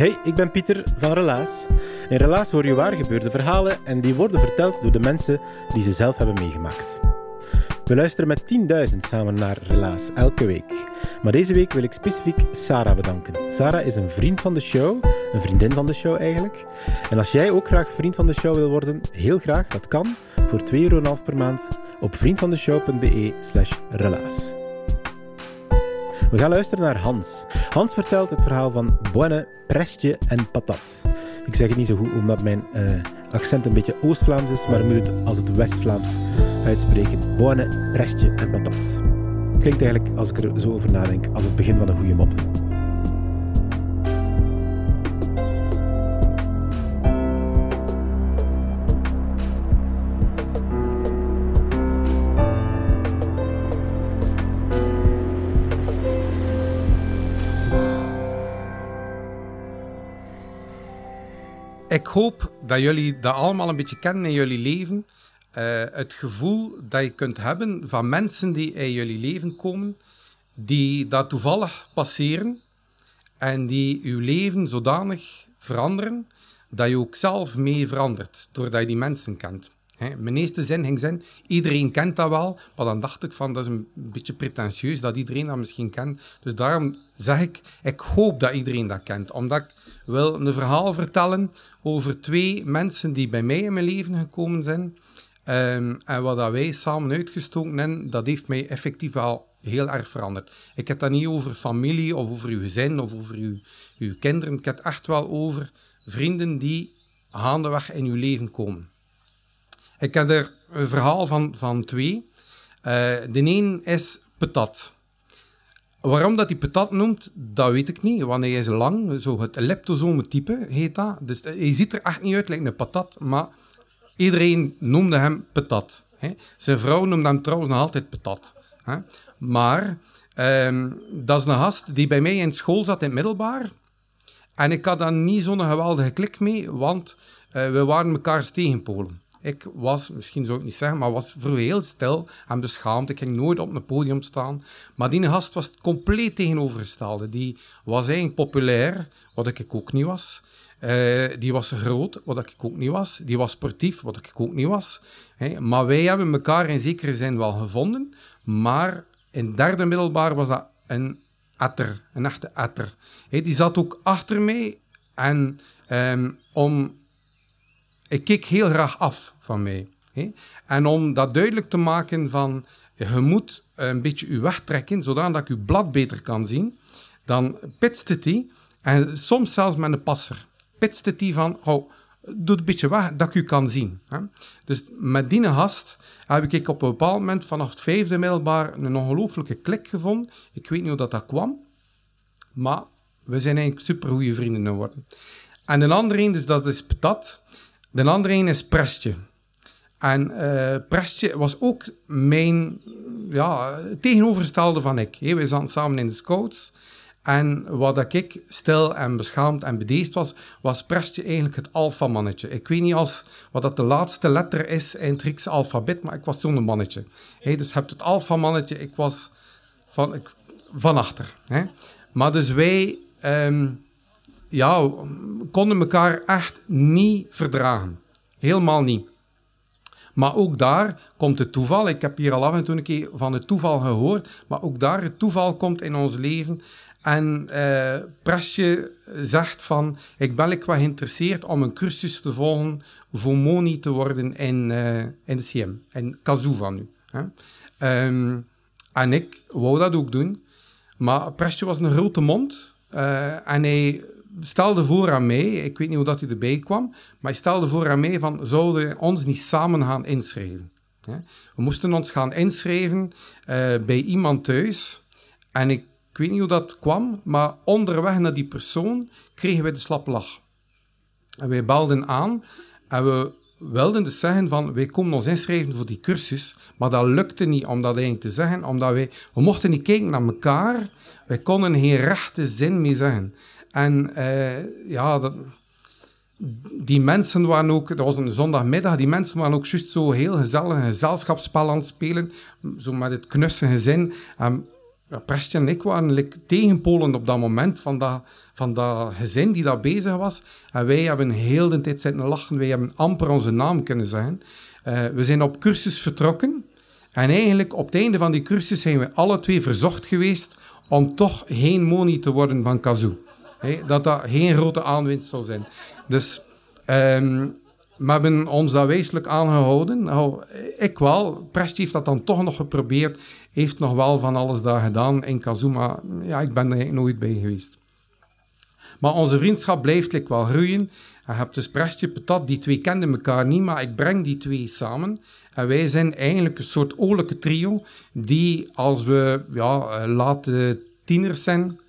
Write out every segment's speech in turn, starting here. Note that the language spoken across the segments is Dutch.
Hey, ik ben Pieter van Relaas. In Relaas hoor je waar gebeurde verhalen en die worden verteld door de mensen die ze zelf hebben meegemaakt. We luisteren met 10.000 samen naar Relaas, elke week. Maar deze week wil ik specifiek Sarah bedanken. Sarah is een vriend van de show, een vriendin van de show eigenlijk. En als jij ook graag vriend van de show wil worden, heel graag, dat kan, voor 2,5 euro per maand op vriendvandeshow.be slash relaas. We gaan luisteren naar Hans. Hans vertelt het verhaal van Bonne, Prestje en Patat. Ik zeg het niet zo goed omdat mijn uh, accent een beetje Oost-Vlaams is, maar ik moet het als het West-Vlaams uitspreken. Bonne, Prestje en Patat. Klinkt eigenlijk, als ik er zo over nadenk, als het begin van een goede mop. Ik hoop dat jullie dat allemaal een beetje kennen in jullie leven. Uh, het gevoel dat je kunt hebben van mensen die in jullie leven komen, die dat toevallig passeren en die uw leven zodanig veranderen dat je ook zelf mee verandert, doordat je die mensen kent. He, mijn eerste zin ging zijn, iedereen kent dat wel, maar dan dacht ik van, dat is een beetje pretentieus dat iedereen dat misschien kent. Dus daarom zeg ik, ik hoop dat iedereen dat kent, omdat ik wil een verhaal vertellen over twee mensen die bij mij in mijn leven gekomen zijn. Um, en wat dat wij samen uitgestoken hebben, dat heeft mij effectief wel heel erg veranderd. Ik heb dat niet over familie of over uw gezin of over uw, uw kinderen. Ik heb het echt wel over vrienden die gaandeweg in uw leven komen. Ik heb er een verhaal van, van twee. Uh, de een is Patat. Waarom dat hij patat noemt, dat weet ik niet. Want hij is lang, zo het leptosome type heet dat. Dus hij ziet er echt niet uit lijkt een patat, maar iedereen noemde hem patat. Hè. Zijn vrouw noemde hem trouwens nog altijd patat. Hè. Maar um, dat is een gast die bij mij in school zat in het middelbaar. En ik had daar niet zo'n geweldige klik mee, want uh, we waren mekaars tegenpolen. Ik was, misschien zou ik niet zeggen, maar was vroeger heel stil en beschaamd. Ik ging nooit op een podium staan. Maar die gast was compleet tegenovergestelde. Die was eigenlijk populair, wat ik ook niet was. Uh, die was groot, wat ik ook niet was. Die was sportief, wat ik ook niet was. Maar wij hebben elkaar in zekere zin wel gevonden. Maar in derde middelbaar was dat een etter, een echte etter. Hey, die zat ook achter mij. En um, om ik keek heel graag af van mij. Hè? En om dat duidelijk te maken van, je moet een beetje je wegtrekken, zodat ik je blad beter kan zien, dan pitste hij, en soms zelfs met een passer, pitste hij van, oh, doe een beetje weg, dat ik u kan zien. Hè? Dus met die gast heb ik op een bepaald moment vanaf het vijfde middelbaar een ongelooflijke klik gevonden. Ik weet niet hoe dat, dat kwam, maar we zijn eigenlijk super goede vrienden geworden. En een andere dus dat is Patat. De andere een is Prestje. En uh, Prestje was ook mijn ja, tegenovergestelde van ik. we zaten samen in de scouts. En wat ik stil en beschaamd en bedeesd was, was Prestje eigenlijk het alfamannetje. Ik weet niet als, wat dat de laatste letter is in het Griekse alfabet, maar ik was zo'n mannetje. Hey, dus je hebt het alfamannetje, ik was van, van achter. Maar dus wij... Um, ja, konden elkaar echt niet verdragen. Helemaal niet. Maar ook daar komt het toeval. Ik heb hier al af en toe een keer van het toeval gehoord. Maar ook daar, het toeval komt in ons leven. En Presje zegt van, ik ben ik wat geïnteresseerd om een cursus te volgen voor Moni te worden in, uh, in de CM, in Kazoo van nu. Hè. Um, en ik wou dat ook doen, maar Presje was een grote mond uh, en hij stelde voor aan mij, ik weet niet hoe dat hij erbij kwam, maar hij stelde voor aan mij van, zouden we ons niet samen gaan inschrijven? We moesten ons gaan inschrijven uh, bij iemand thuis en ik weet niet hoe dat kwam, maar onderweg naar die persoon kregen wij de slappe lach. En wij belden aan en we wilden dus zeggen van, wij komen ons inschrijven voor die cursus, maar dat lukte niet om dat te zeggen, omdat wij, we mochten niet kijken naar elkaar, wij konden geen rechte zin meer zeggen. En uh, ja, die mensen waren ook, dat was een zondagmiddag, die mensen waren ook juist zo heel gezellig een gezelschapsspel aan het spelen, zo met het knusse gezin. En Prestje en ik waren like, tegenpolen op dat moment van dat, van dat gezin die daar bezig was. En wij hebben heel de tijd zitten lachen. Wij hebben amper onze naam kunnen zeggen. Uh, we zijn op cursus vertrokken. En eigenlijk op het einde van die cursus zijn we alle twee verzocht geweest om toch geen money te worden van Kazoo. Dat dat geen grote aanwinst zou zijn. Dus we hebben ons daar wezenlijk aangehouden. Nou, ik wel. Prestje heeft dat dan toch nog geprobeerd heeft nog wel van alles daar gedaan in Kazuma. Ja, ik ben er nooit bij geweest. Maar onze vriendschap blijft wel groeien. Je hebt dus Prestje Patat, die twee kenden elkaar niet, maar ik breng die twee samen. En wij zijn eigenlijk een soort oorlijke trio, die als we ja, late tieners zijn,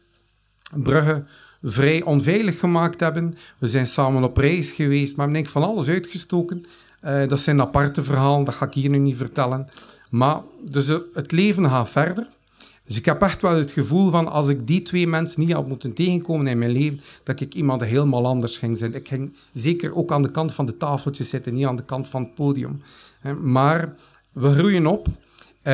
Brugge vrij onveilig gemaakt hebben. We zijn samen op reis geweest, maar we hebben van alles uitgestoken. Uh, dat zijn aparte verhalen, dat ga ik hier nu niet vertellen. Maar dus het leven gaat verder. Dus ik heb echt wel het gevoel van als ik die twee mensen niet had moeten tegenkomen in mijn leven, dat ik iemand helemaal anders ging zijn. Ik ging zeker ook aan de kant van de tafeltjes zitten, niet aan de kant van het podium. Maar we groeien op. Uh,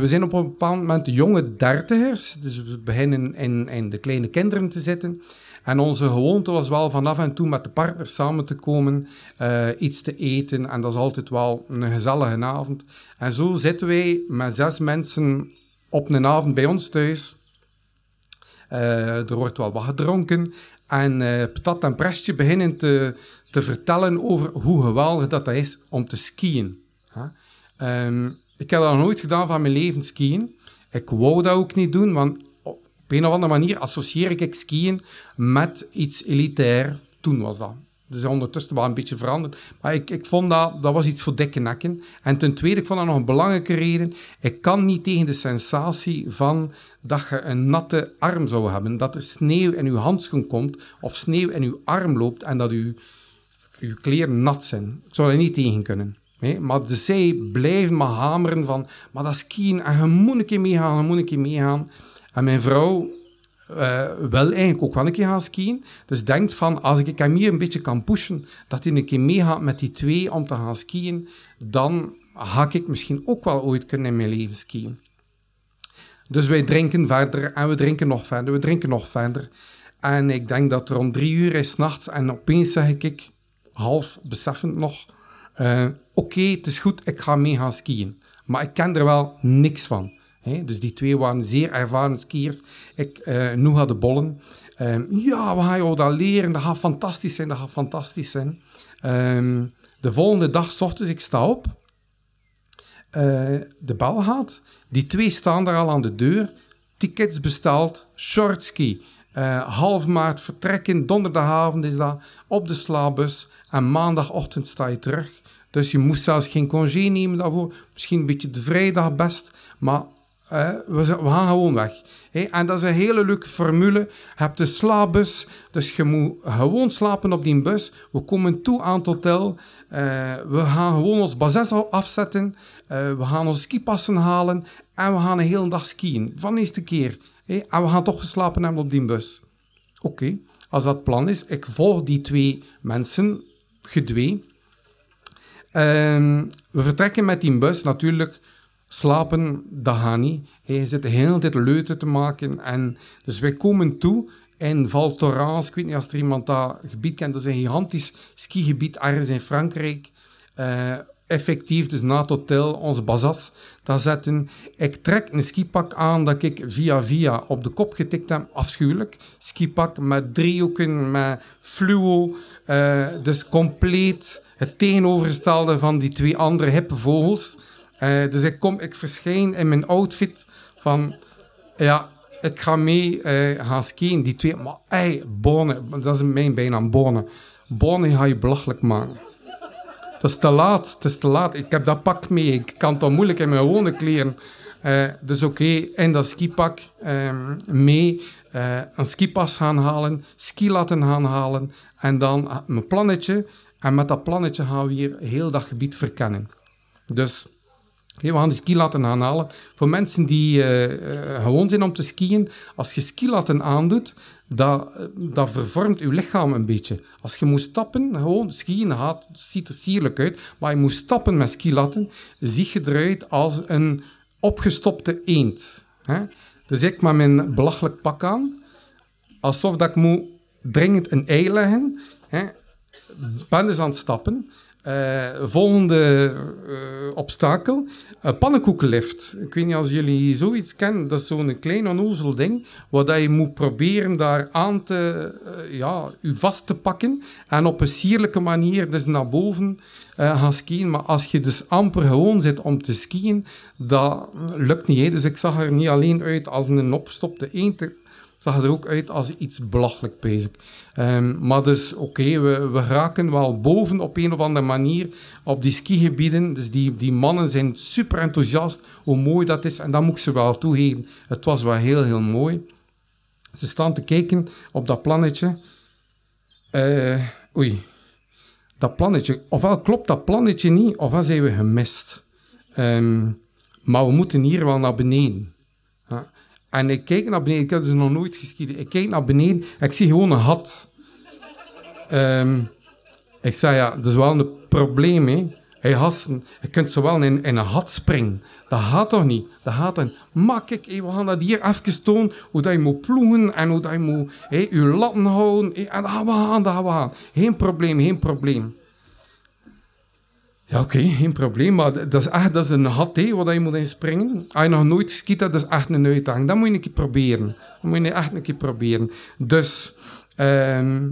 we zijn op een bepaald moment jonge dertigers, dus we beginnen in, in de kleine kinderen te zitten. En onze gewoonte was wel van af en toe met de partner samen te komen, uh, iets te eten. En dat is altijd wel een gezellige avond. En zo zitten wij met zes mensen op een avond bij ons thuis. Uh, er wordt wel wat gedronken. En uh, Patat en Prestje beginnen te, te vertellen over hoe geweldig dat, is om te skiën. Ik heb dat nooit gedaan van mijn leven, skiën. Ik wou dat ook niet doen, want op een of andere manier associeer ik skiën met iets elitair. Toen was dat. Dus ondertussen wel een beetje veranderd. Maar ik, ik vond dat, dat was iets voor dikke nekken. En ten tweede, ik vond dat nog een belangrijke reden. Ik kan niet tegen de sensatie van dat je een natte arm zou hebben. Dat er sneeuw in uw handschoen komt, of sneeuw in uw arm loopt en dat uw, uw kleren nat zijn. Ik zou er niet tegen kunnen. Nee, maar de zij blijven maar hameren van, maar dat skiën, en je moet een keer meegaan, je moet meegaan. En mijn vrouw uh, wil eigenlijk ook wel een keer gaan skiën. Dus denkt van, als ik hem hier een beetje kan pushen, dat hij een keer meegaat met die twee om te gaan skiën, dan ga ik misschien ook wel ooit kunnen in mijn leven skiën. Dus wij drinken verder en we drinken nog verder, we drinken nog verder. En ik denk dat er om drie uur is nachts en opeens zeg ik, half beseffend nog, uh, oké, het is goed, ik ga mee gaan skiën. Maar ik ken er wel niks van dus die twee waren zeer ervaren skiers. Ik uh, de bollen. Um, ja, we gaan jou dat leren. Dat gaat fantastisch zijn. Dat gaat fantastisch zijn. Um, de volgende dag, s ochtends, ik sta op. Uh, de bel gaat. Die twee staan daar al aan de deur. Tickets besteld. Shortski. Uh, half maart vertrekken. Donderdagavond is dat. Op de slaabus. En maandagochtend sta je terug. Dus je moest zelfs geen congé nemen daarvoor. Misschien een beetje de vrijdag best. Maar we, gaan gewoon weg. En dat is een hele leuke formule. Je hebt de slaapbus, dus je moet gewoon slapen op die bus. We komen toe aan het hotel. Uh, we gaan gewoon ons bazes afzetten. Uh, we gaan onze skipassen halen. En we gaan een hele dag skiën. Van de eerste keer. En we gaan toch geslapen hebben op die bus. Oké, als dat plan is. Ik volg die twee mensen, gedwee. Uh, we vertrekken met die bus natuurlijk slapen, dat gaat niet. Je zit de hele tijd leuten te maken. En, dus wij komen toe in Val Thorens. Ik weet niet als er iemand dat gebied kent. Dat is een gigantisch skigebied ergens in Frankrijk. Uh, effectief, dus na het hotel, onze bazas daar zetten. Ik trek een skipak aan dat ik via via op de kop getikt heb. Afschuwelijk. Skipak met driehoeken, met fluo. eh, dus compleet het tegenovergestelde van die twee andere hippe vogels. Eh, dus ik, kom, ik verschijn in mijn outfit van... Ja, ik ga mee eh, gaan skiën. Die twee... Maar ey, Bonen. Dat is mijn bijnaam, Bonen. Bonen ga je belachelijk maken. Het is te laat, het is te laat. Ik heb dat pak mee. Ik kan het dan moeilijk in mijn gewone kleren. Eh, dus oké, in dat skipak ehm, mee eh, een skipas gaan halen, skilatten gaan halen en dan mijn plannetje. En met dat plannetje gaan we hier heel dat gebied verkennen. Dus oké, we gaan die skilatten gaan halen. Voor mensen die eh, gewoon zijn om te skiën, als je skilatten aandoet, dat, vervormt je lichaam een beetje. Als je moet stappen, gewoon skiën gaat, ziet er sierlijk uit, maar je moet stappen met skilatten, zie je eruit als een opgestopte eend. Hè? Dus ik met mijn belachelijk pak aan, alsof dat ik moet dringend een ei leggen, hè? ben dus aan het stappen. Eh, volgende eh, obstakel, een pannenkoekenlift. Ik weet niet of jullie zoiets kennen. Dat is zo'n klein onnozel ding, waar dat je moet proberen daar aan te, eh, ja, u vast te pakken en op een sierlijke manier dus naar boven gaan skiën. Maar als je dus amper gewoon zit om te skiën, dat lukt niet. Dus ik zag er niet alleen uit als een opgestopte eend, zag er ook uit als iets belachelijk bezig. Ehm, maar dus, oké, we, we raken wel boven op een of andere manier op die skigebieden. Dus die, die mannen zijn super enthousiast hoe mooi dat is. En dat moet ik ze wel toegeven. Het was wel heel, heel mooi. Ze staan te kijken op dat plannetje. Eh, oei, dat plannetje. Ofwel klopt dat plannetje niet, ofwel zijn we gemist. Ehm, maar we moeten hier wel naar beneden. En ik kijk naar beneden, ik heb dus nog nooit geschieden. Ik kijk naar beneden, ik zie gewoon een gat. Ehm, ik zei, ja, dat is wel een probleem, hè. Hey, je kunt zowel in, in een gat springen. Dat gaat toch niet? Dat gaat dan. Maar kijk, hey, we gaan dat hier even tonen, hoe dat je moet ploegen en hoe dat je moet je latten houden. En dat gaan we gaan, dat gaan we gaan. Geen probleem, geen probleem. Ja, oké, geen probleem, maar dat is echt dat is een gat waar je moet in springen. Als je nog nooit skiet, dat is echt een uitdaging. Dat moet je een keer proberen. Dat moet je echt een keer proberen. Dus, ehm,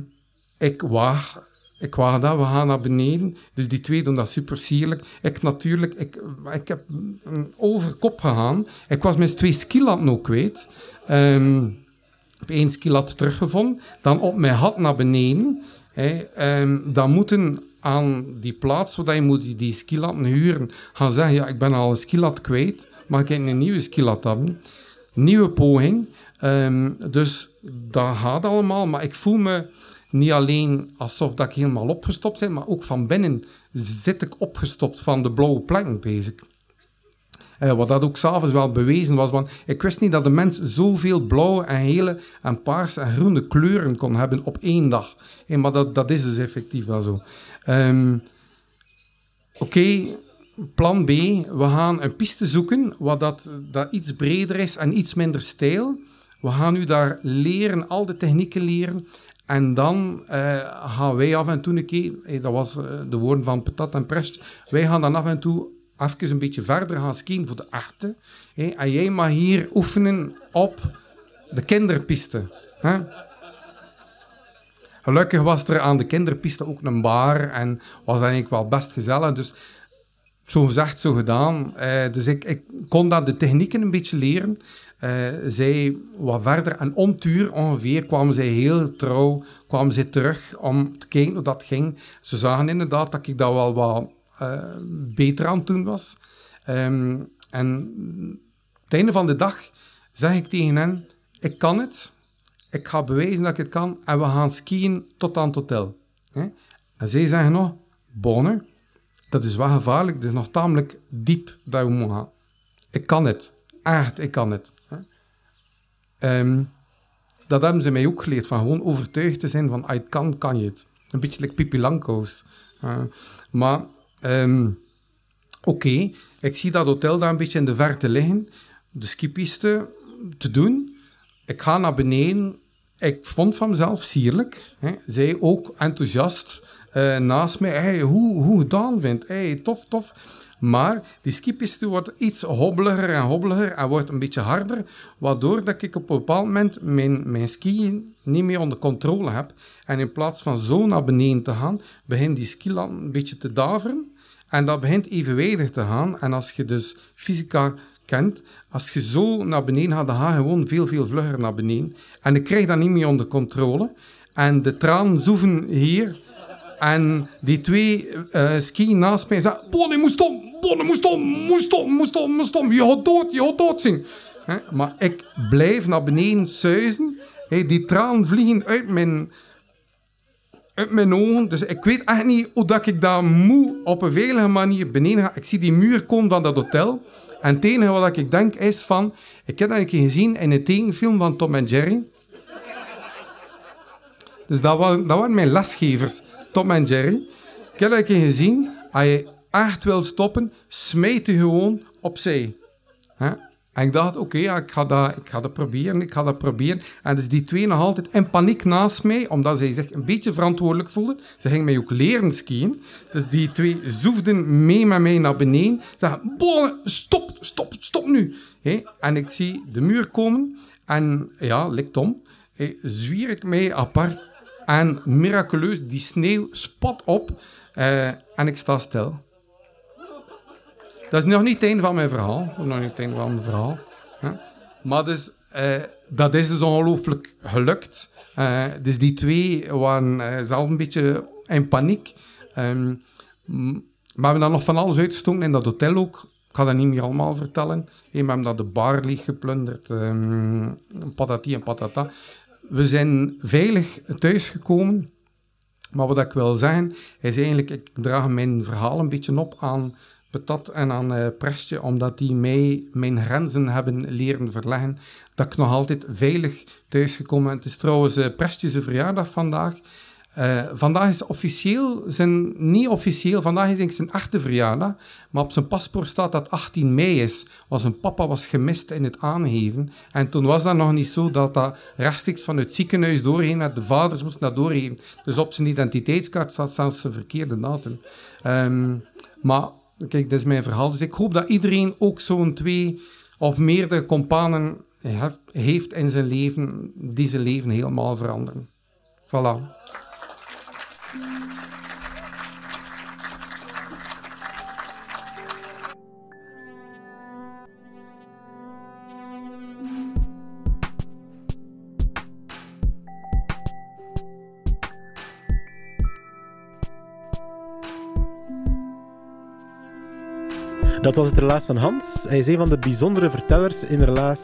ik waag, ik waag dat, we gaan naar beneden. Dus die twee doen dat super sierlijk. Ik natuurlijk, ik, ik heb mm, over kop gegaan. Ik was mijn twee skilatten ook kwijt. Ik heb één skilat teruggevonden. Dan op mijn hat naar beneden. Ehm, dan moeten aan die plaats waar je moet die, skilatten huren, gaan zeggen, ja, ik ben al een skilat kwijt, maar ik heb een nieuwe skilat hebben. Nieuwe poging. Ehm, dus dat gaat allemaal, maar ik voel me niet alleen alsof dat ik helemaal opgestopt ben, maar ook van binnen zit ik opgestopt van de blauwe plekken bezig. Eh, wat dat ook s'avonds wel bewezen was, want ik wist niet dat de mens zoveel blauwe en gele en paarse en groene kleuren kon hebben op één dag. Eh, maar dat, dat is dus effectief wel zo. Ehm, Oké, plan B. We gaan een piste zoeken wat dat, dat iets breder is en iets minder steil. We gaan u daar leren, al de technieken leren. En dan eh, gaan wij af en toe een keer, dat was de woorden van Patat en Prest, wij gaan dan af en toe even een beetje verder gaan skiën voor de hè. en jij mag hier oefenen op de kinderpiste. Hè? Gelukkig was er aan de kinderpiste ook een bar en was eigenlijk wel best gezellig. Dus zo gezegd, zo gedaan. Eh, dus ik, ik kon dat de technieken een beetje leren. Eh, zij wat verder en om het uur ongeveer kwamen zij heel trouw kwamen zij terug om te kijken hoe dat ging. Ze zagen inderdaad dat ik dat wel wat beter aan het doen was. Ehm, en het einde van de dag zeg ik tegen hen, ik kan het, ik ga bewijzen dat ik het kan en we gaan skiën tot aan het hotel. En zij zeggen nog, Bonne, dat is wel gevaarlijk, dat is nog tamelijk diep dat we gaan. Ik kan het, echt, ik kan het. Ehm, dat hebben ze mij ook geleerd, van gewoon overtuigd te zijn van, je het kan, kan je het. Een beetje like Langkous. Uh, maar, ehm, oké, ik zie dat hotel daar een beetje in de verte liggen, de skipiste te doen. Ik ga naar beneden. Ik vond van mezelf sierlijk. Hè. Zij ook enthousiast. eh, naast mij. Hey, hoe, hoe gedaan vindt. Hey, tof, tof. Maar die skipiste wordt iets hobbeliger en hobbeliger en wordt een beetje harder, waardoor dat ik op een bepaald moment mijn, mijn skiën niet meer onder controle heb. En in plaats van zo naar beneden te gaan, begint die skiland een beetje te daveren. En dat begint evenwijdig te gaan. En als je dus fysica kent, als je zo naar beneden gaat, dan ga je gewoon veel, veel vlugger naar beneden. En ik krijg dat niet meer onder controle. En de tranen zoeven hier. En die twee uh, naast mij zeggen, Bonnie, moest om, Bonnie, moest om, moest om, moest om, moest om. Je gaat dood, je gaat dood zien. Maar ik blijf naar beneden suizen. die tranen vliegen uit mijn, uit mijn ogen. Dus ik weet echt niet hoe dat ik daar moe op een veilige manier beneden ga. Ik zie die muur komen van dat hotel. En het enige wat ik denk is van... Ik heb dat een keer gezien in een tekenfilm van Tom en Jerry. Dus dat waren, waren mijn lesgevers, Tom en Jerry. Ik heb dat een gezien. Als je echt wil stoppen, smijt je gewoon opzij. Hè? En ik dacht, oké, ja, ik, ga dat, ik ga dat proberen, ik ga dat proberen. En dus die twee nog altijd in paniek naast mij, omdat zij zich een beetje verantwoordelijk voelden. Ze gingen mij ook leren skiën. Dus die twee zoefden mee met mij naar beneden. Ze zeggen, stop, stop, stop nu. En ik zie de muur komen. En ja, likt om. zwier ik mij apart. En miraculeus, die sneeuw spat op. Uh, en ik sta stil. Dat is nog niet het einde van mijn verhaal. Nog niet het van mijn verhaal. Maar dus, uh, dat is dus ongelooflijk gelukt. Uh, dus die twee waren uh, zelf een beetje in paniek. Um, maar we hebben dan nog van alles uitgestoken in dat hotel ook. Ik ga dat niet meer allemaal vertellen. we hebben dat de bar leeg geplunderd. Um, patati en patata. We zijn veilig thuisgekomen. Maar wat ik wil zeggen, is eigenlijk, ik draag mijn verhaal een beetje op aan patat en aan uh, Prestje, omdat die mij mijn grenzen hebben leren verleggen, dat ik nog altijd veilig thuisgekomen ben. Het is trouwens uh, Prestje zijn verjaardag vandaag. Uh, vandaag is officieel, zijn, niet officieel, vandaag is denk ik zijn echte verjaardag, maar op zijn paspoort staat dat 18 mei is, want zijn papa was gemist in het aangeven. En toen was dat nog niet zo dat dat rechtstreeks van het ziekenhuis doorheen, dat de vaders moesten dat doorgeven. Dus op zijn identiteitskaart staat zelfs een verkeerde datum. Um, maar Kijk, dat is mijn verhaal. Dus ik hoop dat iedereen ook zo'n twee of meerdere companen heeft in zijn leven, die zijn leven helemaal veranderen. Voilà. Dat was het relaas van Hans. Hij is een van de bijzondere vertellers in relaas.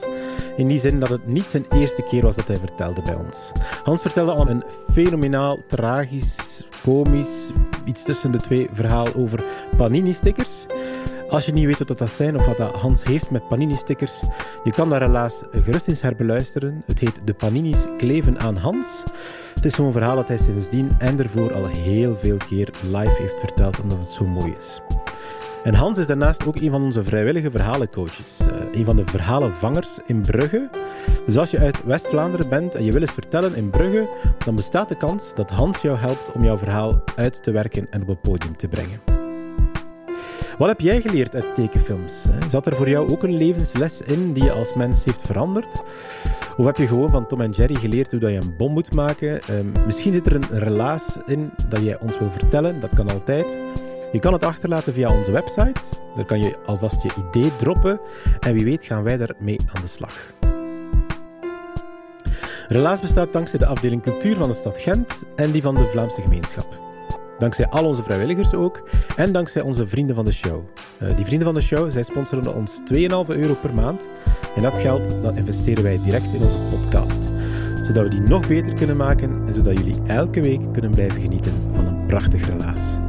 In die zin dat het niet zijn eerste keer was dat hij vertelde bij ons. Hans vertelde al een fenomenaal, tragisch, komisch, iets tussen de twee verhaal over panini-stickers. Als je niet weet wat dat zijn of wat dat Hans heeft met panini-stickers, je kan dat helaas gerust eens herbeluisteren. Het heet De Panini's kleven aan Hans. Het is zo'n verhaal dat hij sindsdien en ervoor al heel veel keer live heeft verteld, omdat het zo mooi is. En Hans is daarnaast ook een van onze vrijwillige verhalencoaches. Uh, een van de verhalenvangers in Brugge. Dus als je uit West-Vlaanderen bent en je wil eens vertellen in Brugge, dan bestaat de kans dat Hans jou helpt om jouw verhaal uit te werken en op het podium te brengen. Wat heb jij geleerd uit tekenfilms? Zat er voor jou ook een levensles in die je als mens heeft veranderd? Of heb je gewoon van Tom en Jerry geleerd hoe dat je een bom moet maken? Ehm, misschien zit er een relaas in dat jij ons wil vertellen, dat kan altijd. Je kan het achterlaten via onze website. Daar kan je alvast je idee droppen en wie weet gaan wij daarmee aan de slag. Relaas bestaat dankzij de afdeling cultuur van de stad Gent en die van de Vlaamse gemeenschap. Dankzij al onze vrijwilligers ook en dankzij onze vrienden van de show. Uh, die vrienden van de show, zij sponsoren ons 2,5 euro per maand. En dat geld dat investeren wij direct in onze podcast. Zodat we die nog beter kunnen maken en zodat jullie elke week kunnen blijven genieten van een prachtig relaas.